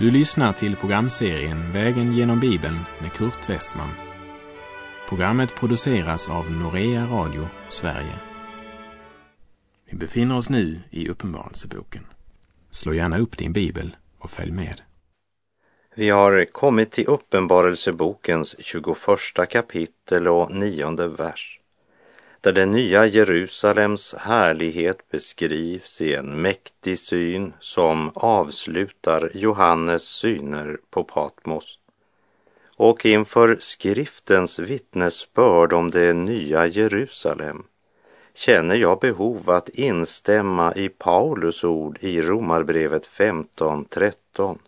Du lyssnar till programserien Vägen genom Bibeln med Kurt Westman. Programmet produceras av Norea Radio Sverige. Vi befinner oss nu i Uppenbarelseboken. Slå gärna upp din bibel och följ med. Vi har kommit till Uppenbarelsebokens 21 kapitel och nionde vers, där det nya Jerusalems härlighet beskrivs i en mäktig syn som avslutar Johannes syner på Patmos. Och inför skriftens vittnesbörd om det nya Jerusalem känner jag behov att instämma i Paulus ord i Romarbrevet 15.13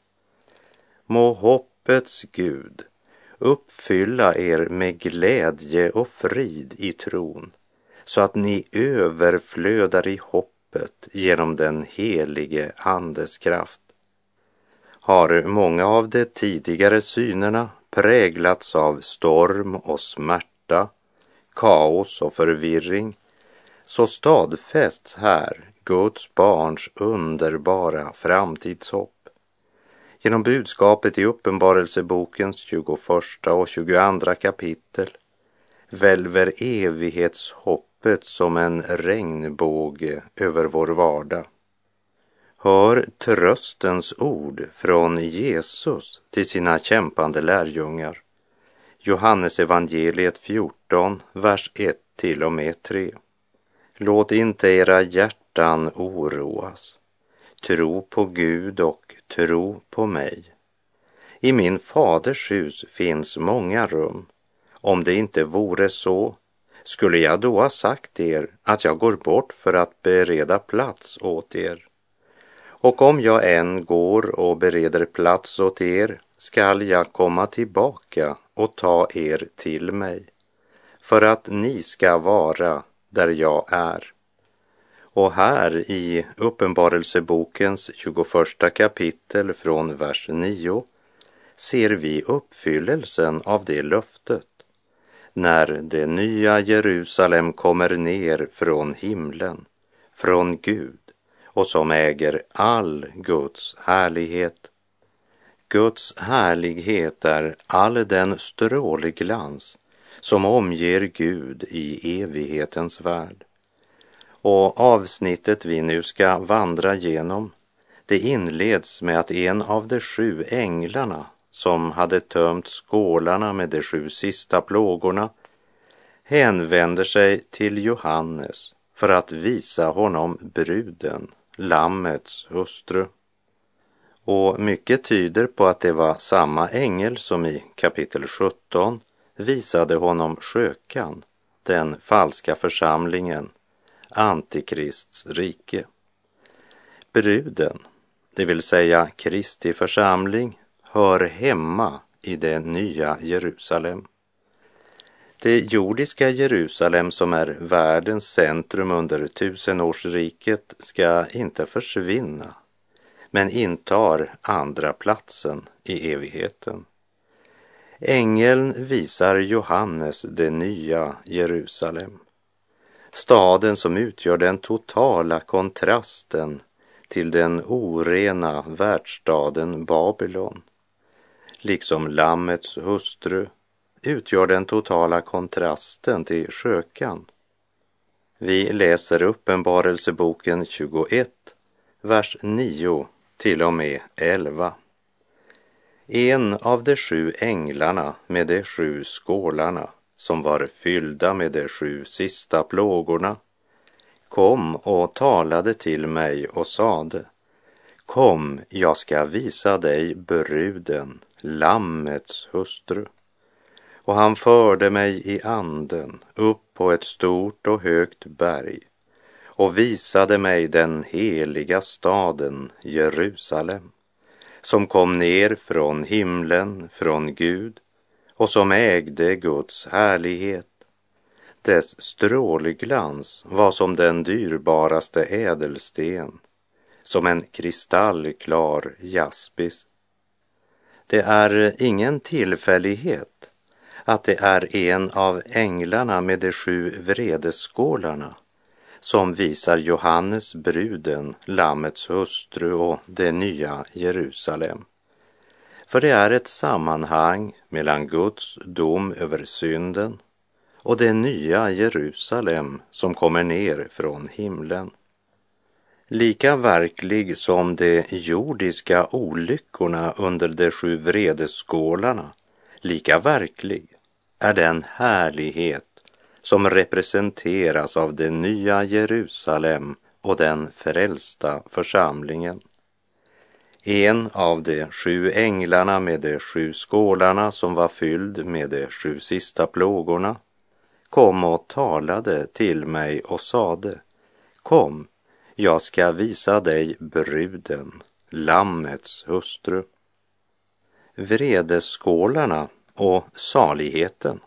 Må hoppets Gud uppfylla er med glädje och frid i tron så att ni överflödar i hoppet genom den helige Andes kraft. Har många av de tidigare synerna präglats av storm och smärta, kaos och förvirring, så stadfästs här Guds barns underbara framtidshopp. Genom budskapet i Uppenbarelsebokens 21 och 22 kapitel välver evighetshopp evighetshoppet som en regnbåge över vår vardag. Hör tröstens ord från Jesus till sina kämpande lärjungar. Johannes evangeliet 14, vers 1 till och med 3. Låt inte era hjärtan oroas. Tro på Gud och tro på mig. I min faders hus finns många rum. Om det inte vore så, skulle jag då ha sagt er att jag går bort för att bereda plats åt er? Och om jag än går och bereder plats åt er skall jag komma tillbaka och ta er till mig, för att ni ska vara där jag är. Och här i Uppenbarelsebokens 21 kapitel från vers 9 ser vi uppfyllelsen av det löftet när det nya Jerusalem kommer ner från himlen, från Gud och som äger all Guds härlighet. Guds härlighet är all den strålglans som omger Gud i evighetens värld. Och avsnittet vi nu ska vandra genom, det inleds med att en av de sju änglarna som hade tömt skålarna med de sju sista plågorna hänvänder sig till Johannes för att visa honom bruden, Lammets hustru. Och mycket tyder på att det var samma ängel som i kapitel 17 visade honom skökan, den falska församlingen, Antikrists rike. Bruden, det vill säga Kristi församling, hör hemma i det nya Jerusalem. Det jordiska Jerusalem som är världens centrum under tusenårsriket ska inte försvinna, men intar andra platsen i evigheten. Ängeln visar Johannes det nya Jerusalem. Staden som utgör den totala kontrasten till den orena världsstaden Babylon. Liksom Lammets hustru utgör den totala kontrasten till skökan. Vi läser Uppenbarelseboken 21, vers 9 till och med 11. En av de sju änglarna med de sju skålarna som var fyllda med de sju sista plågorna kom och talade till mig och sade Kom, jag ska visa dig bruden, Lammets hustru. Och han förde mig i anden upp på ett stort och högt berg och visade mig den heliga staden Jerusalem som kom ner från himlen, från Gud och som ägde Guds härlighet. Dess strålglans var som den dyrbaraste ädelsten, som en kristallklar jaspis. Det är ingen tillfällighet att det är en av änglarna med de sju vredeskålarna som visar Johannes bruden, Lammets hustru och det nya Jerusalem För det är ett sammanhang mellan Guds dom över synden och det nya Jerusalem som kommer ner från himlen. Lika verklig som de jordiska olyckorna under de sju vredeskålarna, lika verklig är den härlighet som representeras av det nya Jerusalem och den frälsta församlingen. En av de sju änglarna med de sju skålarna som var fylld med de sju sista plågorna kom och talade till mig och sade Kom, jag ska visa dig bruden, Lammets hustru. Vredeskålarna och saligheten,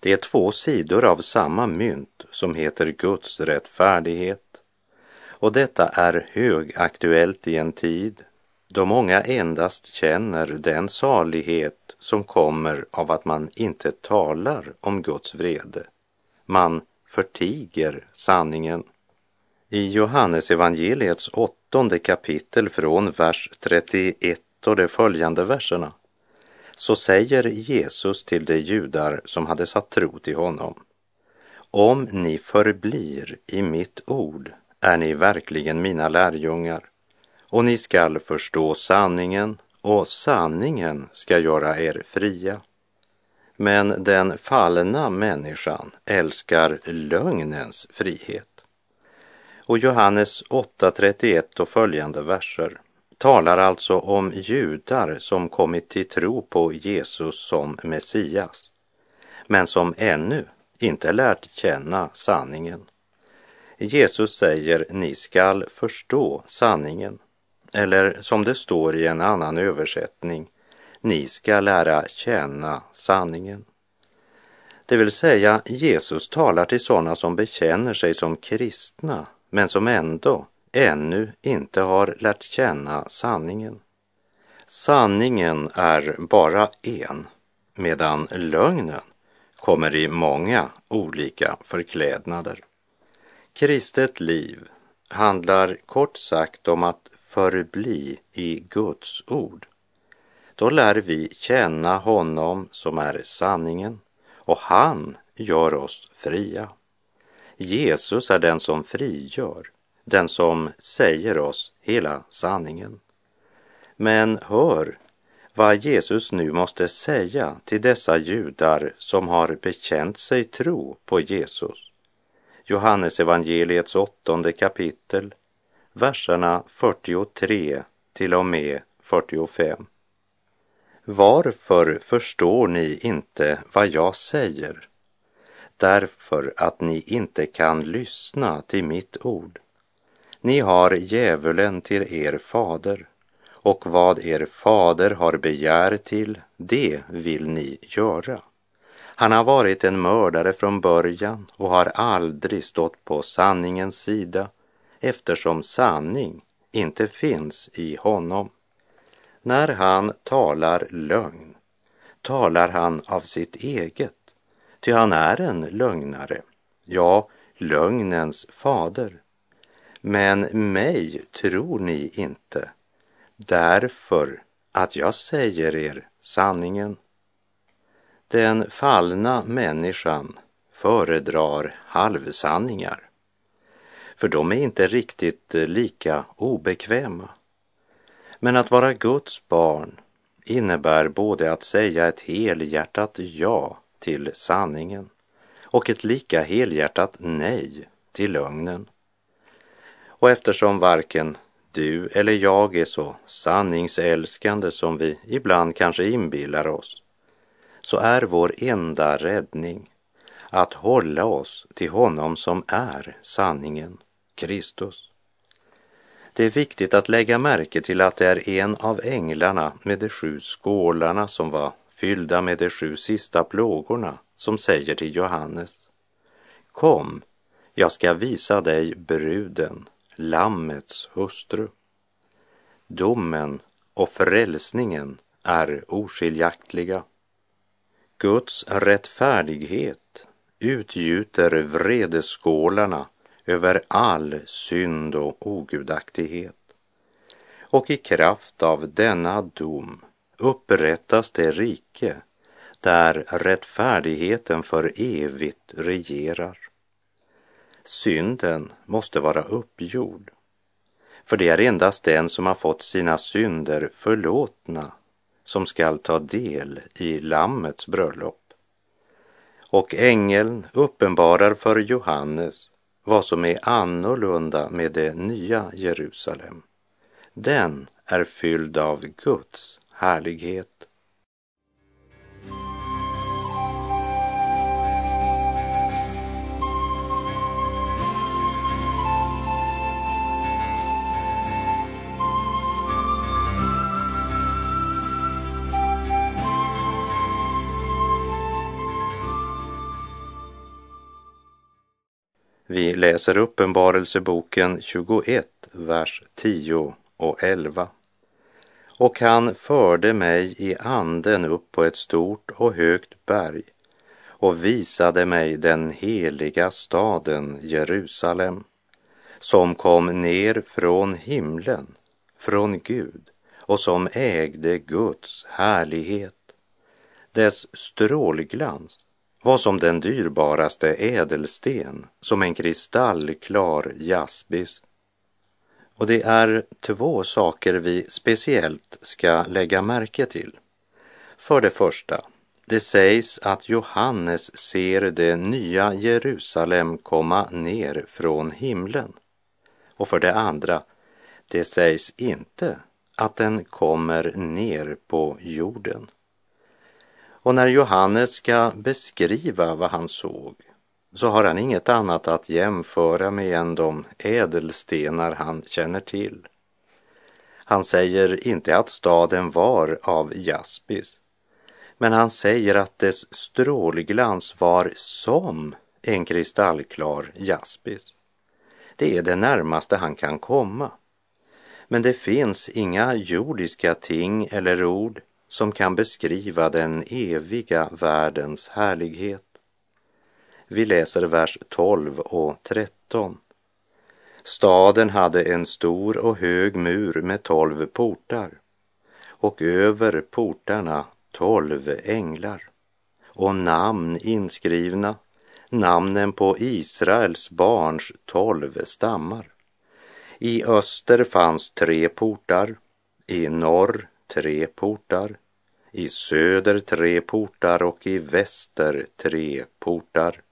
det är två sidor av samma mynt som heter Guds rättfärdighet. Och detta är högaktuellt i en tid då många endast känner den salighet som kommer av att man inte talar om Guds vrede. Man förtiger sanningen. I Johannes evangeliets åttonde kapitel från vers 31 och de följande verserna så säger Jesus till de judar som hade satt tro till honom. Om ni förblir i mitt ord är ni verkligen mina lärjungar och ni skall förstå sanningen och sanningen ska göra er fria. Men den fallna människan älskar lögnens frihet. Och Johannes 8.31 och följande verser talar alltså om judar som kommit till tro på Jesus som Messias, men som ännu inte lärt känna sanningen. Jesus säger, ni skall förstå sanningen. Eller som det står i en annan översättning, ni ska lära känna sanningen. Det vill säga, Jesus talar till sådana som bekänner sig som kristna, men som ändå ännu inte har lärt känna sanningen. Sanningen är bara en, medan lögnen kommer i många olika förklädnader. Kristet liv handlar kort sagt om att förbli i Guds ord. Då lär vi känna honom som är sanningen och han gör oss fria. Jesus är den som frigör, den som säger oss hela sanningen. Men hör vad Jesus nu måste säga till dessa judar som har bekänt sig tro på Jesus. Johannes evangeliets åttonde kapitel, verserna 43 till och med 45. Varför förstår ni inte vad jag säger? Därför att ni inte kan lyssna till mitt ord. Ni har djävulen till er fader och vad er fader har begär till, det vill ni göra. Han har varit en mördare från början och har aldrig stått på sanningens sida eftersom sanning inte finns i honom. När han talar lögn talar han av sitt eget, ty han är en lögnare, ja, lögnens fader. Men mig tror ni inte, därför att jag säger er sanningen. Den fallna människan föredrar halvsanningar, för de är inte riktigt lika obekväma. Men att vara Guds barn innebär både att säga ett helhjärtat ja till sanningen och ett lika helhjärtat nej till lögnen. Och eftersom varken du eller jag är så sanningsälskande som vi ibland kanske inbillar oss, så är vår enda räddning att hålla oss till honom som är sanningen, Kristus. Det är viktigt att lägga märke till att det är en av änglarna med de sju skålarna som var fyllda med de sju sista plågorna som säger till Johannes Kom, jag ska visa dig bruden, Lammets hustru. Domen och frälsningen är oskiljaktiga. Guds rättfärdighet utgjuter vredeskålarna över all synd och ogudaktighet. Och i kraft av denna dom upprättas det rike där rättfärdigheten för evigt regerar. Synden måste vara uppgjord, för det är endast den som har fått sina synder förlåtna som skall ta del i Lammets bröllop. Och ängeln uppenbarar för Johannes vad som är annorlunda med det nya Jerusalem. Den är fylld av Guds härlighet. Vi läser Uppenbarelseboken 21, vers 10 och 11. Och han förde mig i anden upp på ett stort och högt berg och visade mig den heliga staden Jerusalem som kom ner från himlen, från Gud och som ägde Guds härlighet. Dess strålglans var som den dyrbaraste ädelsten, som en kristallklar jaspis. Och det är två saker vi speciellt ska lägga märke till. För det första, det sägs att Johannes ser det nya Jerusalem komma ner från himlen. Och för det andra, det sägs inte att den kommer ner på jorden. Och när Johannes ska beskriva vad han såg så har han inget annat att jämföra med än de ädelstenar han känner till. Han säger inte att staden var av jaspis, men han säger att dess strålglans var som en kristallklar jaspis. Det är det närmaste han kan komma. Men det finns inga jordiska ting eller ord som kan beskriva den eviga världens härlighet. Vi läser vers 12 och 13. Staden hade en stor och hög mur med tolv portar och över portarna tolv änglar och namn inskrivna, namnen på Israels barns tolv stammar. I öster fanns tre portar, i norr tre portar, i söder tre portar och i väster tre portar.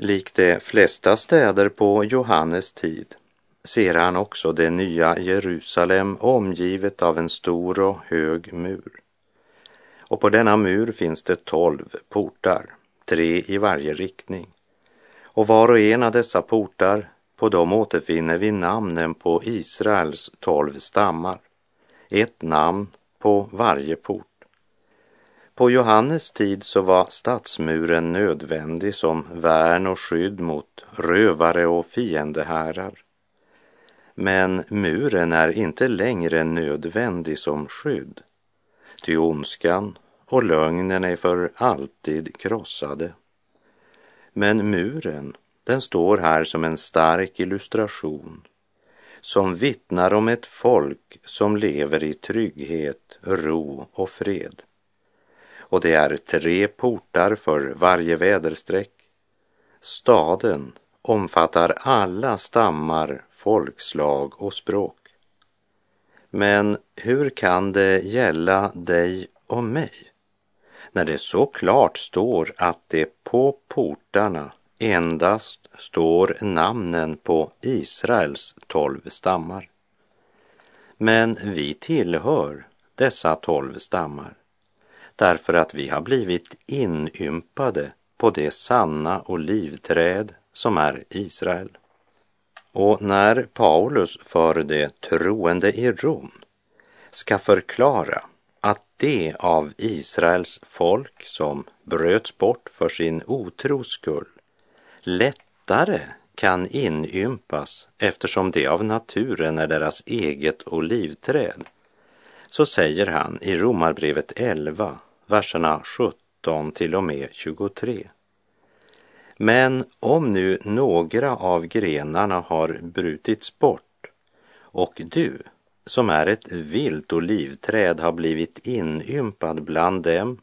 Likt de flesta städer på Johannes tid ser han också det nya Jerusalem omgivet av en stor och hög mur. Och på denna mur finns det tolv portar, tre i varje riktning. Och var och en av dessa portar, på dem återfinner vi namnen på Israels tolv stammar ett namn på varje port. På Johannes tid så var stadsmuren nödvändig som värn och skydd mot rövare och fiendehärar. Men muren är inte längre nödvändig som skydd, ty ondskan och lögnen är för alltid krossade. Men muren, den står här som en stark illustration som vittnar om ett folk som lever i trygghet, ro och fred. Och det är tre portar för varje väderstreck. Staden omfattar alla stammar, folkslag och språk. Men hur kan det gälla dig och mig när det så klart står att det på portarna endast står namnen på Israels tolv stammar. Men vi tillhör dessa tolv stammar därför att vi har blivit inympade på det sanna olivträd som är Israel. Och när Paulus för det troende i Rom ska förklara att det av Israels folk som bröts bort för sin otros skull lättare kan inympas eftersom det av naturen är deras eget olivträd, så säger han i Romarbrevet 11, verserna 17 till och med 23. Men om nu några av grenarna har brutits bort och du som är ett vilt olivträd har blivit inympad bland dem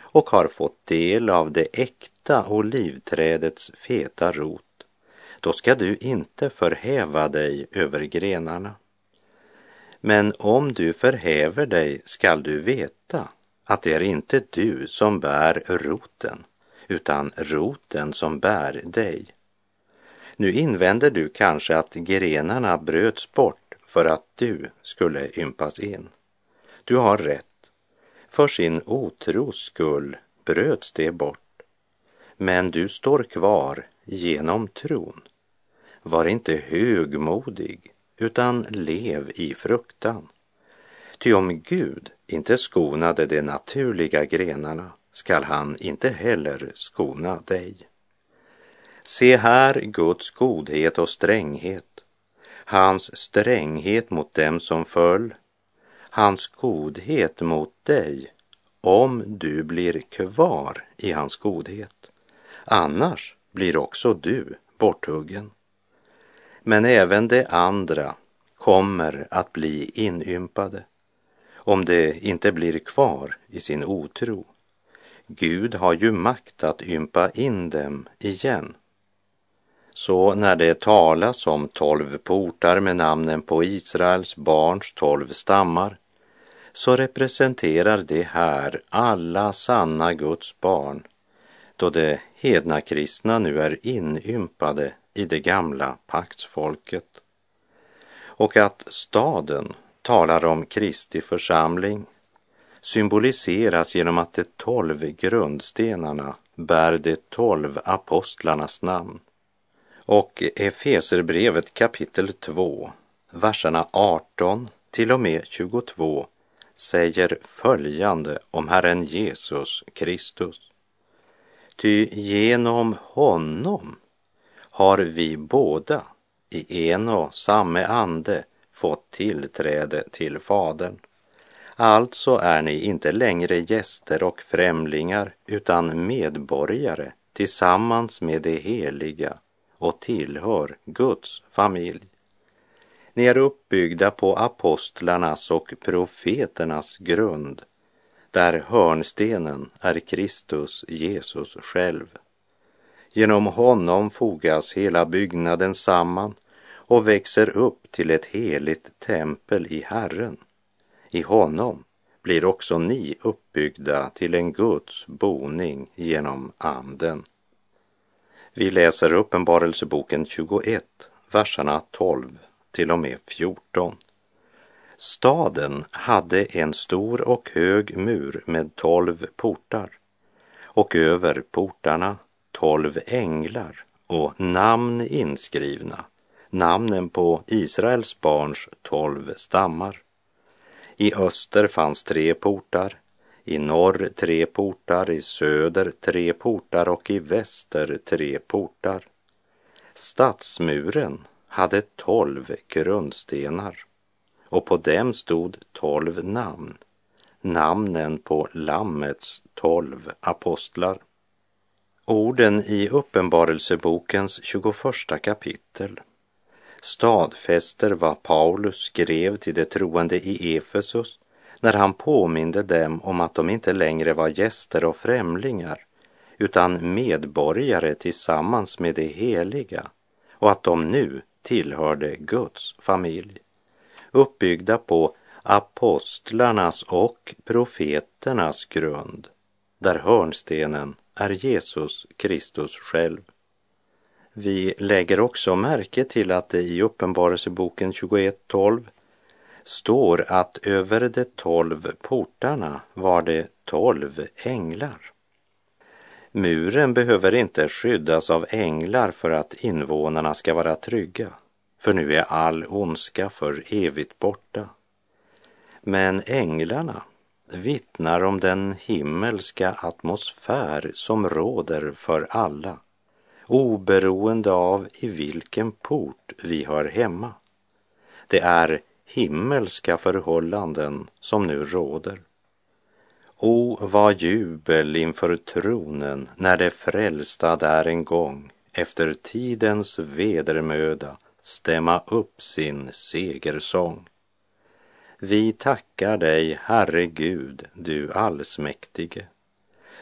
och har fått del av det äkta olivträdets feta rot, då ska du inte förhäva dig över grenarna. Men om du förhäver dig skall du veta att det är inte du som bär roten, utan roten som bär dig. Nu invänder du kanske att grenarna bröts bort för att du skulle ympas in. Du har rätt. För sin otros skull bröts det bort. Men du står kvar genom tron. Var inte högmodig, utan lev i fruktan. Ty om Gud inte skonade de naturliga grenarna skall han inte heller skona dig. Se här Guds godhet och stränghet, hans stränghet mot dem som föll, hans godhet mot dig om du blir kvar i hans godhet. Annars blir också du borthuggen. Men även de andra kommer att bli inympade om de inte blir kvar i sin otro. Gud har ju makt att ympa in dem igen. Så när det talas om tolv portar med namnen på Israels barns tolv stammar så representerar det här alla sanna Guds barn då de hedna kristna nu är inympade i det gamla paktsfolket. Och att staden talar om Kristi församling symboliseras genom att de tolv grundstenarna bär de tolv apostlarnas namn. Och Efeserbrevet kapitel 2, verserna 18 till och med 22 säger följande om Herren Jesus Kristus. Ty genom honom har vi båda i en och samme ande fått tillträde till Fadern. Alltså är ni inte längre gäster och främlingar utan medborgare tillsammans med det heliga och tillhör Guds familj. Ni är uppbyggda på apostlarnas och profeternas grund, där hörnstenen är Kristus Jesus själv. Genom honom fogas hela byggnaden samman och växer upp till ett heligt tempel i Herren. I honom blir också ni uppbyggda till en Guds boning genom Anden. Vi läser Uppenbarelseboken 21, verserna 12 till och med 14. Staden hade en stor och hög mur med tolv portar och över portarna tolv änglar och namn inskrivna, namnen på Israels barns tolv stammar. I öster fanns tre portar, i norr tre portar, i söder tre portar och i väster tre portar. Stadsmuren hade tolv grundstenar och på dem stod tolv namn, namnen på Lammets tolv apostlar. Orden i Uppenbarelsebokens 21 kapitel stadfäster vad Paulus skrev till de troende i Efesus när han påminde dem om att de inte längre var gäster och främlingar utan medborgare tillsammans med det heliga och att de nu tillhörde Guds familj, uppbyggda på apostlarnas och profeternas grund, där hörnstenen är Jesus Kristus själv. Vi lägger också märke till att det i Uppenbarelseboken 21.12 står att över de tolv portarna var det tolv änglar. Muren behöver inte skyddas av änglar för att invånarna ska vara trygga, för nu är all ondska för evigt borta. Men änglarna vittnar om den himmelska atmosfär som råder för alla, oberoende av i vilken port vi hör hemma. Det är himmelska förhållanden som nu råder. O, vad jubel inför tronen när det frälsta där en gång efter tidens vedermöda stämma upp sin segersång. Vi tackar dig, Herre Gud, du allsmäktige,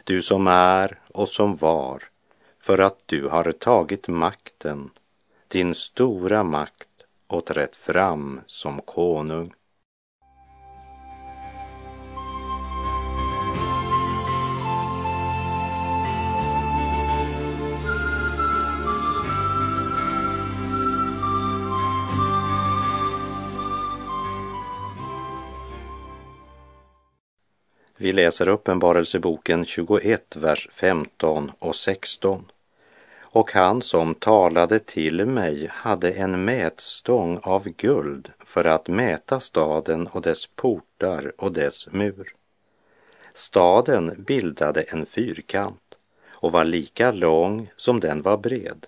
du som är och som var, för att du har tagit makten, din stora makt och trätt fram som konung. Vi läser Uppenbarelseboken 21, vers 15 och 16. Och han som talade till mig hade en mätstång av guld för att mäta staden och dess portar och dess mur. Staden bildade en fyrkant och var lika lång som den var bred.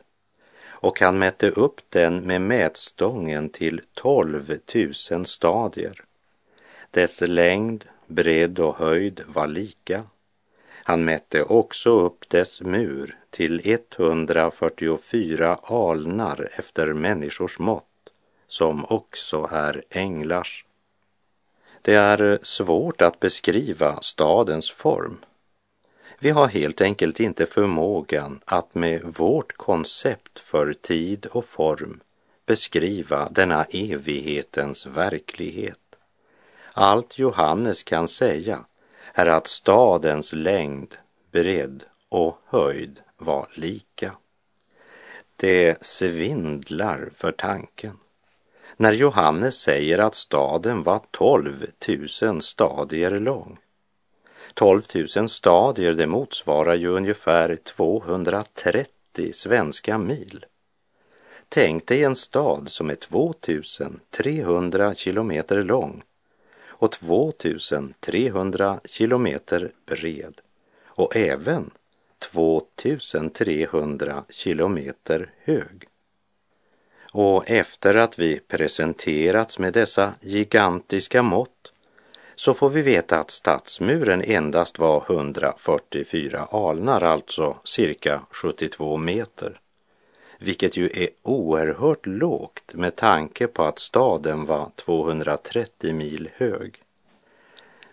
Och han mätte upp den med mätstången till tolv tusen stadier. Dess längd bredd och höjd var lika. Han mätte också upp dess mur till 144 alnar efter människors mått, som också är änglars. Det är svårt att beskriva stadens form. Vi har helt enkelt inte förmågan att med vårt koncept för tid och form beskriva denna evighetens verklighet. Allt Johannes kan säga är att stadens längd, bredd och höjd var lika. Det svindlar för tanken. När Johannes säger att staden var 12 000 stadier lång. 12 000 stadier, det motsvarar ju ungefär 230 svenska mil. Tänk dig en stad som är 2300 kilometer lång och 2300 kilometer bred och även 2300 kilometer hög. Och efter att vi presenterats med dessa gigantiska mått så får vi veta att stadsmuren endast var 144 alnar, alltså cirka 72 meter vilket ju är oerhört lågt med tanke på att staden var 230 mil hög.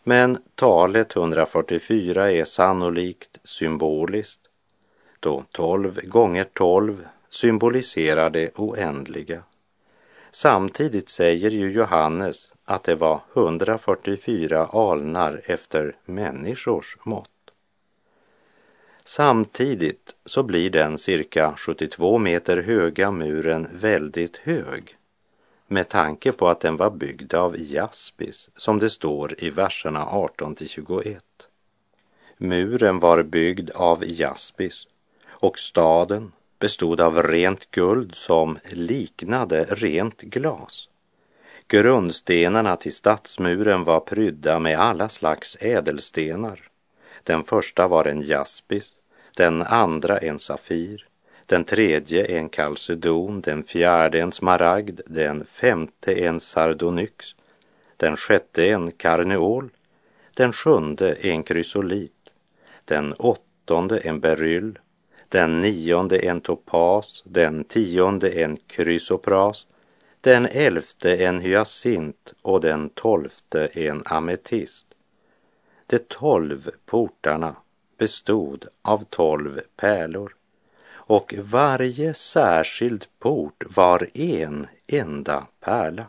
Men talet 144 är sannolikt symboliskt då 12 gånger 12 symboliserar det oändliga. Samtidigt säger ju Johannes att det var 144 alnar efter människors mått. Samtidigt så blir den cirka 72 meter höga muren väldigt hög med tanke på att den var byggd av jaspis som det står i verserna 18 till 21. Muren var byggd av jaspis och staden bestod av rent guld som liknade rent glas. Grundstenarna till stadsmuren var prydda med alla slags ädelstenar den första var en jaspis, den andra en safir, den tredje en kalcedon, den fjärde en smaragd, den femte en sardonyx, den sjätte en karneol, den sjunde en krysolit, den åttonde en beryll, den nionde en topas, den tionde en krysopras, den elfte en hyacint och den tolfte en ametist. De tolv portarna bestod av tolv pärlor och varje särskild port var en enda pärla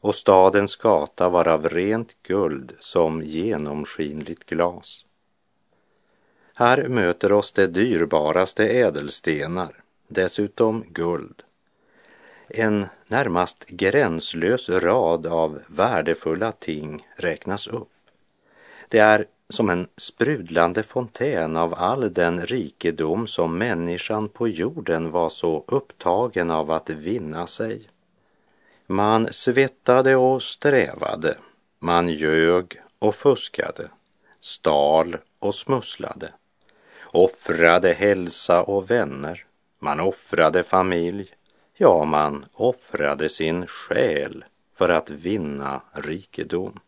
och stadens gata var av rent guld som genomskinligt glas. Här möter oss de dyrbaraste ädelstenar, dessutom guld. En närmast gränslös rad av värdefulla ting räknas upp. Det är som en sprudlande fontän av all den rikedom som människan på jorden var så upptagen av att vinna sig. Man svettade och strävade, man ljög och fuskade, stal och smusslade, offrade hälsa och vänner, man offrade familj, ja, man offrade sin själ för att vinna rikedom.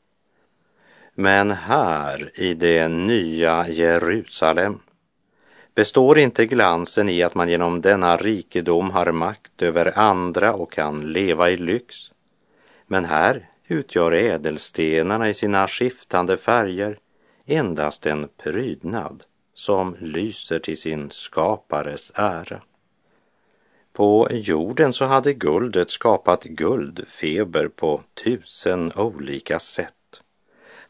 Men här i det nya Jerusalem består inte glansen i att man genom denna rikedom har makt över andra och kan leva i lyx. Men här utgör ädelstenarna i sina skiftande färger endast en prydnad som lyser till sin skapares ära. På jorden så hade guldet skapat guldfeber på tusen olika sätt.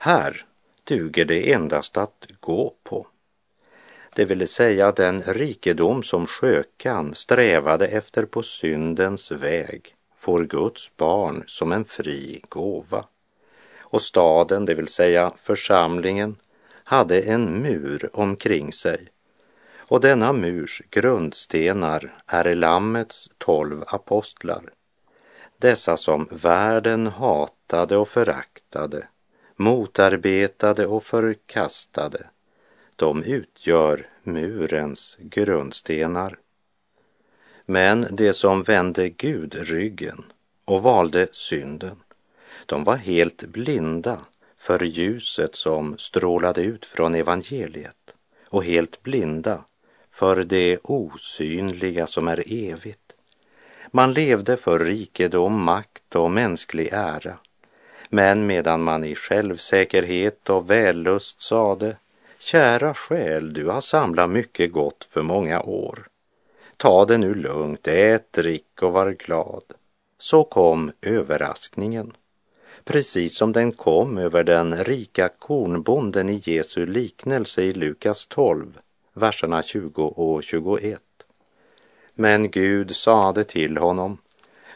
Här duger det endast att gå på. Det vill säga den rikedom som skökan strävade efter på syndens väg får Guds barn som en fri gåva. Och staden, det vill säga församlingen, hade en mur omkring sig och denna murs grundstenar är Lammets tolv apostlar. Dessa som världen hatade och föraktade, motarbetade och förkastade, de utgör murens grundstenar. Men de som vände Gud ryggen och valde synden, de var helt blinda för ljuset som strålade ut från evangeliet och helt blinda för det osynliga som är evigt. Man levde för rikedom, makt och mänsklig ära. Men medan man i självsäkerhet och vällust sade Kära själ, du har samlat mycket gott för många år. Ta det nu lugnt, ät, drick och var glad. Så kom överraskningen. Precis som den kom över den rika kornbonden i Jesu liknelse i Lukas 12 verserna 20 och 21. Men Gud sade till honom,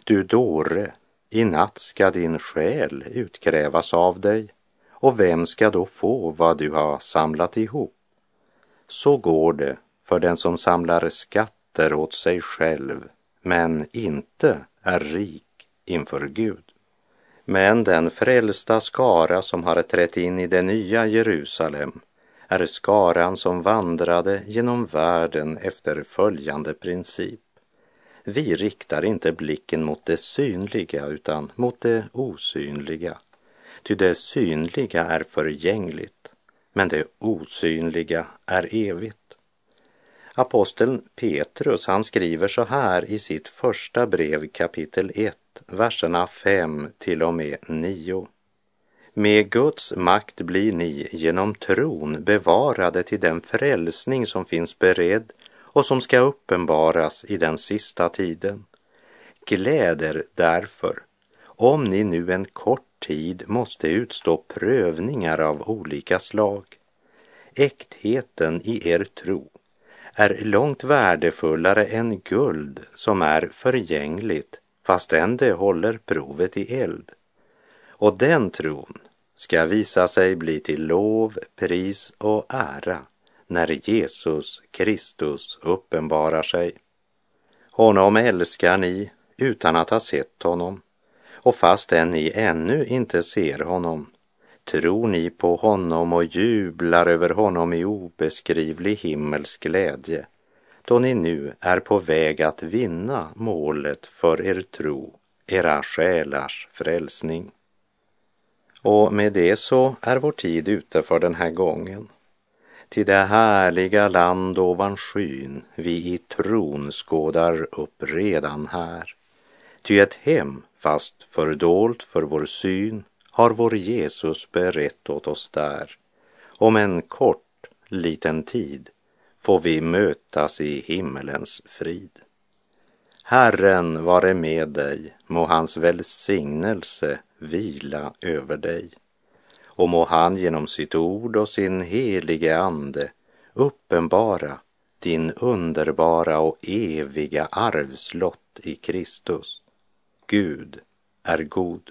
du dåre, i natt ska din själ utkrävas av dig och vem ska då få vad du har samlat ihop? Så går det för den som samlar skatter åt sig själv men inte är rik inför Gud. Men den frälsta skara som har trätt in i det nya Jerusalem är skaran som vandrade genom världen efter följande princip. Vi riktar inte blicken mot det synliga utan mot det osynliga. Ty det synliga är förgängligt, men det osynliga är evigt. Aposteln Petrus, han skriver så här i sitt första brev kapitel 1, verserna 5 till och med 9. Med Guds makt blir ni genom tron bevarade till den frälsning som finns beredd och som ska uppenbaras i den sista tiden. Gläder därför, om ni nu en kort tid måste utstå prövningar av olika slag. Äktheten i er tro är långt värdefullare än guld som är förgängligt fastän det håller provet i eld. Och den tron ska visa sig bli till lov, pris och ära när Jesus Kristus uppenbarar sig. Honom älskar ni utan att ha sett honom och fastän ni ännu inte ser honom tror ni på honom och jublar över honom i obeskrivlig himmelsk glädje då ni nu är på väg att vinna målet för er tro, era själars frälsning. Och med det så är vår tid ute för den här gången. Till det härliga land ovan skyn vi i tron skådar upp redan här. Ty ett hem, fast fördolt för vår syn, har vår Jesus berett åt oss där. Om en kort, liten tid får vi mötas i himmelens frid. Herren vare med dig, må hans välsignelse vila över dig. Och må han genom sitt ord och sin helige ande uppenbara din underbara och eviga arvslott i Kristus. Gud är god.